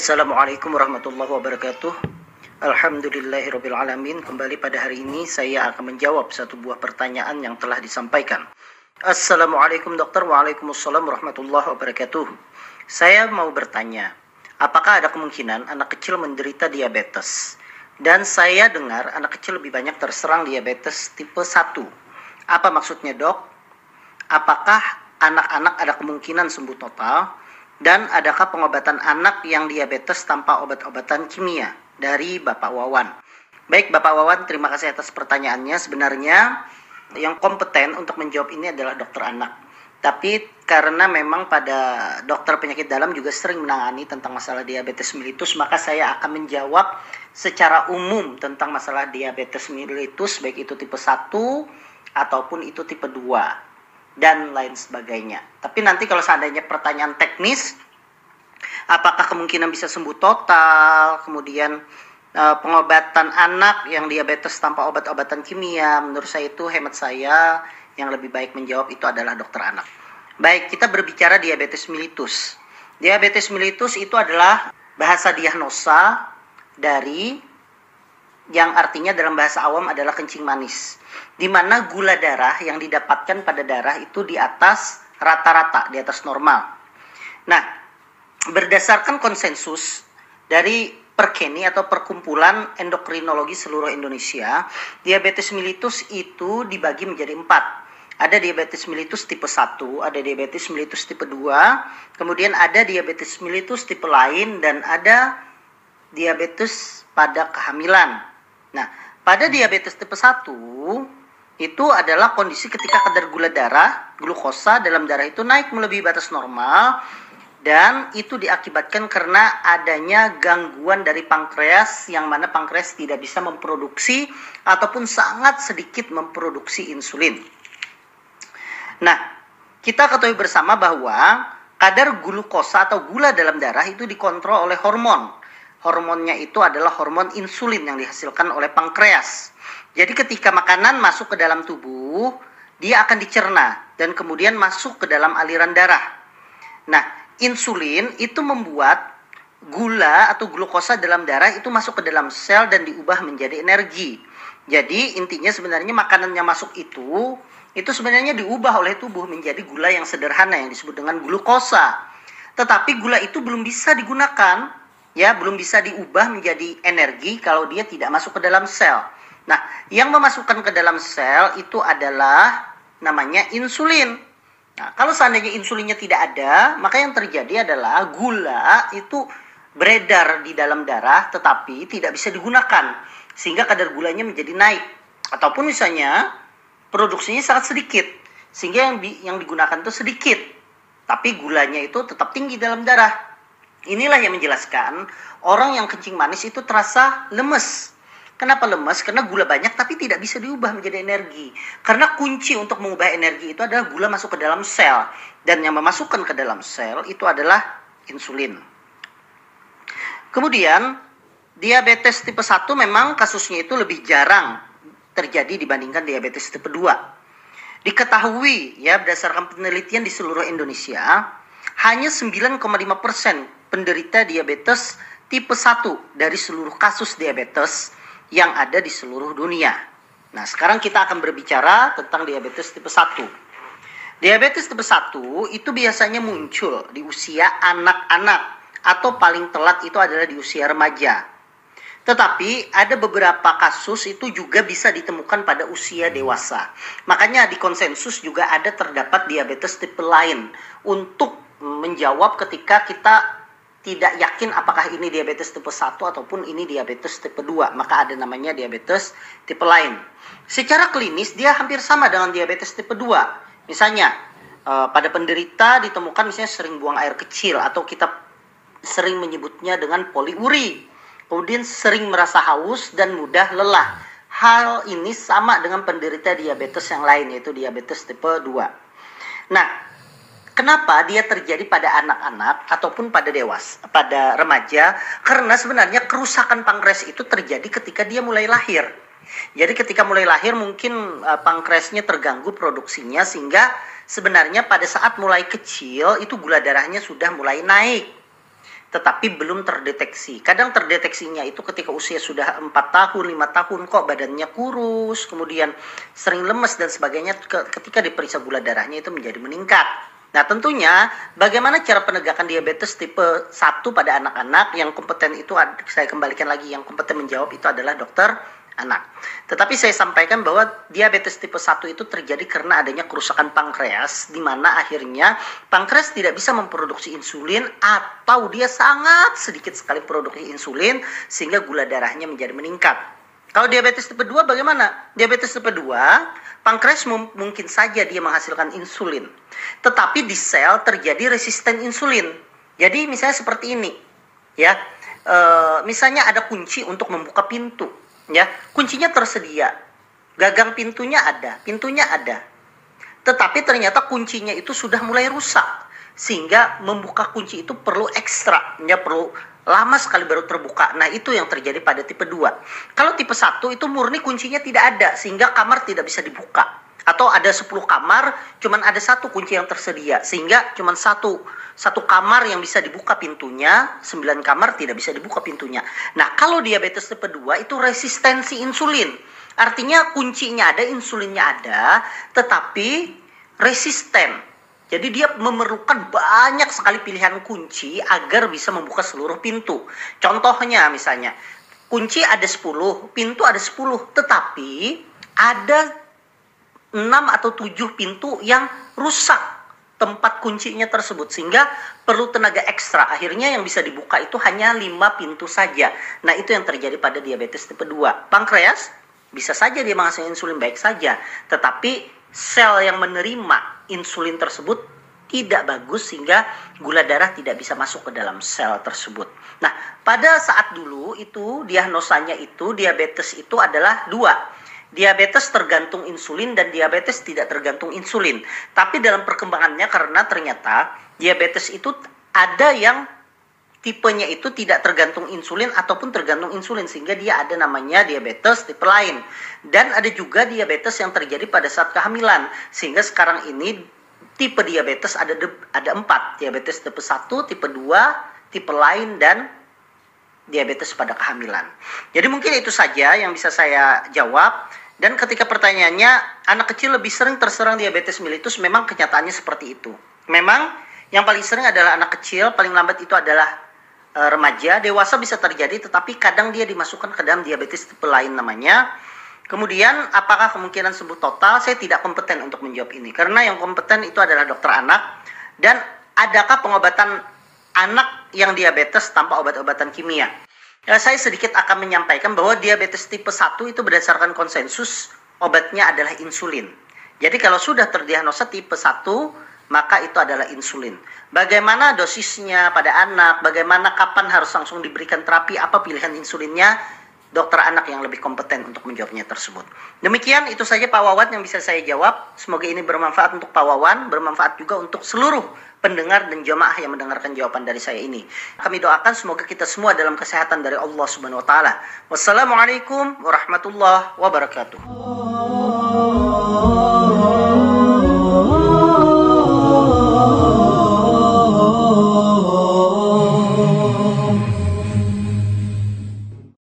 Assalamualaikum warahmatullahi wabarakatuh. Alhamdulillahirrabbilalamin. Kembali pada hari ini saya akan menjawab satu buah pertanyaan yang telah disampaikan. Assalamualaikum dokter. Waalaikumsalam warahmatullahi wabarakatuh. Saya mau bertanya, apakah ada kemungkinan anak kecil menderita diabetes? Dan saya dengar anak kecil lebih banyak terserang diabetes tipe 1. Apa maksudnya dok? Apakah anak-anak ada kemungkinan sembuh total? Dan adakah pengobatan anak yang diabetes tanpa obat-obatan kimia? Dari Bapak Wawan. Baik Bapak Wawan, terima kasih atas pertanyaannya. Sebenarnya yang kompeten untuk menjawab ini adalah dokter anak. Tapi karena memang pada dokter penyakit dalam juga sering menangani tentang masalah diabetes mellitus, maka saya akan menjawab secara umum tentang masalah diabetes mellitus, baik itu tipe 1 ataupun itu tipe 2 dan lain sebagainya. Tapi nanti kalau seandainya pertanyaan teknis, apakah kemungkinan bisa sembuh total, kemudian e, pengobatan anak yang diabetes tanpa obat-obatan kimia, menurut saya itu hemat saya yang lebih baik menjawab itu adalah dokter anak. Baik, kita berbicara diabetes mellitus. Diabetes mellitus itu adalah bahasa diagnosa dari yang artinya dalam bahasa awam adalah kencing manis di mana gula darah yang didapatkan pada darah itu di atas rata-rata, di atas normal. Nah, berdasarkan konsensus dari Perkeni atau Perkumpulan Endokrinologi Seluruh Indonesia, diabetes mellitus itu dibagi menjadi empat. Ada diabetes mellitus tipe 1, ada diabetes mellitus tipe 2, kemudian ada diabetes mellitus tipe lain, dan ada diabetes pada kehamilan. Nah, pada diabetes tipe 1, itu adalah kondisi ketika kadar gula darah, glukosa dalam darah itu naik melebihi batas normal dan itu diakibatkan karena adanya gangguan dari pankreas yang mana pankreas tidak bisa memproduksi ataupun sangat sedikit memproduksi insulin. Nah, kita ketahui bersama bahwa kadar glukosa atau gula dalam darah itu dikontrol oleh hormon. Hormonnya itu adalah hormon insulin yang dihasilkan oleh pankreas. Jadi ketika makanan masuk ke dalam tubuh, dia akan dicerna dan kemudian masuk ke dalam aliran darah. Nah, insulin itu membuat gula atau glukosa dalam darah itu masuk ke dalam sel dan diubah menjadi energi. Jadi intinya sebenarnya makanan yang masuk itu itu sebenarnya diubah oleh tubuh menjadi gula yang sederhana yang disebut dengan glukosa. Tetapi gula itu belum bisa digunakan, ya, belum bisa diubah menjadi energi kalau dia tidak masuk ke dalam sel. Nah, yang memasukkan ke dalam sel itu adalah namanya insulin. Nah, kalau seandainya insulinnya tidak ada, maka yang terjadi adalah gula itu beredar di dalam darah tetapi tidak bisa digunakan sehingga kadar gulanya menjadi naik ataupun misalnya produksinya sangat sedikit sehingga yang di, yang digunakan itu sedikit tapi gulanya itu tetap tinggi dalam darah. Inilah yang menjelaskan orang yang kencing manis itu terasa lemes Kenapa lemas? Karena gula banyak tapi tidak bisa diubah menjadi energi. Karena kunci untuk mengubah energi itu adalah gula masuk ke dalam sel. Dan yang memasukkan ke dalam sel itu adalah insulin. Kemudian, diabetes tipe 1 memang kasusnya itu lebih jarang terjadi dibandingkan diabetes tipe 2. Diketahui ya berdasarkan penelitian di seluruh Indonesia, hanya 9,5% penderita diabetes tipe 1 dari seluruh kasus diabetes yang ada di seluruh dunia. Nah, sekarang kita akan berbicara tentang diabetes tipe 1. Diabetes tipe 1 itu biasanya muncul di usia anak-anak atau paling telat itu adalah di usia remaja. Tetapi ada beberapa kasus itu juga bisa ditemukan pada usia dewasa. Makanya di konsensus juga ada terdapat diabetes tipe lain untuk menjawab ketika kita tidak yakin apakah ini diabetes tipe 1 ataupun ini diabetes tipe 2, maka ada namanya diabetes tipe lain. Secara klinis dia hampir sama dengan diabetes tipe 2. Misalnya eh, pada penderita ditemukan misalnya sering buang air kecil atau kita sering menyebutnya dengan poliuri. Kemudian sering merasa haus dan mudah lelah. Hal ini sama dengan penderita diabetes yang lain yaitu diabetes tipe 2. Nah, Kenapa dia terjadi pada anak-anak ataupun pada dewasa, pada remaja? Karena sebenarnya kerusakan pankreas itu terjadi ketika dia mulai lahir. Jadi ketika mulai lahir mungkin uh, pankreasnya terganggu produksinya sehingga sebenarnya pada saat mulai kecil itu gula darahnya sudah mulai naik. tetapi belum terdeteksi. Kadang terdeteksinya itu ketika usia sudah 4 tahun, 5 tahun kok badannya kurus, kemudian sering lemes dan sebagainya ketika diperiksa gula darahnya itu menjadi meningkat. Nah, tentunya bagaimana cara penegakan diabetes tipe 1 pada anak-anak yang kompeten itu saya kembalikan lagi yang kompeten menjawab itu adalah dokter anak. Tetapi saya sampaikan bahwa diabetes tipe 1 itu terjadi karena adanya kerusakan pankreas di mana akhirnya pankreas tidak bisa memproduksi insulin atau dia sangat sedikit sekali produksi insulin sehingga gula darahnya menjadi meningkat. Kalau diabetes tipe 2 bagaimana? Diabetes tipe 2 pankreas mungkin saja dia menghasilkan insulin. Tetapi di sel terjadi resisten insulin. Jadi misalnya seperti ini, ya. E, misalnya ada kunci untuk membuka pintu ya kuncinya tersedia gagang pintunya ada pintunya ada tetapi ternyata kuncinya itu sudah mulai rusak sehingga membuka kunci itu perlu ekstra ya perlu lama sekali baru terbuka. Nah, itu yang terjadi pada tipe 2. Kalau tipe 1 itu murni kuncinya tidak ada sehingga kamar tidak bisa dibuka. Atau ada 10 kamar, cuman ada satu kunci yang tersedia sehingga cuman satu satu kamar yang bisa dibuka pintunya, sembilan kamar tidak bisa dibuka pintunya. Nah, kalau diabetes tipe 2 itu resistensi insulin. Artinya kuncinya ada, insulinnya ada, tetapi resisten. Jadi dia memerlukan banyak sekali pilihan kunci agar bisa membuka seluruh pintu. Contohnya misalnya, kunci ada 10, pintu ada 10, tetapi ada 6 atau 7 pintu yang rusak tempat kuncinya tersebut sehingga perlu tenaga ekstra. Akhirnya yang bisa dibuka itu hanya lima pintu saja. Nah, itu yang terjadi pada diabetes tipe 2. Pankreas bisa saja dia menghasilkan insulin baik saja, tetapi sel yang menerima insulin tersebut tidak bagus sehingga gula darah tidak bisa masuk ke dalam sel tersebut. Nah, pada saat dulu itu diagnosanya itu diabetes itu adalah dua diabetes tergantung insulin dan diabetes tidak tergantung insulin. Tapi dalam perkembangannya karena ternyata diabetes itu ada yang tipenya itu tidak tergantung insulin ataupun tergantung insulin sehingga dia ada namanya diabetes tipe lain. Dan ada juga diabetes yang terjadi pada saat kehamilan sehingga sekarang ini tipe diabetes ada ada empat diabetes tipe 1, tipe 2, tipe lain dan diabetes pada kehamilan. Jadi mungkin itu saja yang bisa saya jawab. Dan ketika pertanyaannya, anak kecil lebih sering terserang diabetes mellitus, memang kenyataannya seperti itu. Memang yang paling sering adalah anak kecil, paling lambat itu adalah remaja, dewasa bisa terjadi, tetapi kadang dia dimasukkan ke dalam diabetes tipe lain namanya. Kemudian, apakah kemungkinan sembuh total? Saya tidak kompeten untuk menjawab ini, karena yang kompeten itu adalah dokter anak. Dan adakah pengobatan anak yang diabetes tanpa obat-obatan kimia? Ya, saya sedikit akan menyampaikan bahwa diabetes tipe 1 itu berdasarkan konsensus obatnya adalah insulin. Jadi kalau sudah terdiagnosa tipe 1, maka itu adalah insulin. Bagaimana dosisnya pada anak, bagaimana kapan harus langsung diberikan terapi, apa pilihan insulinnya, dokter anak yang lebih kompeten untuk menjawabnya tersebut. Demikian itu saja Pak Wawan yang bisa saya jawab. Semoga ini bermanfaat untuk Pak Wawan, bermanfaat juga untuk seluruh pendengar dan jemaah yang mendengarkan jawaban dari saya ini. Kami doakan semoga kita semua dalam kesehatan dari Allah Subhanahu wa taala. Wassalamualaikum warahmatullahi wabarakatuh.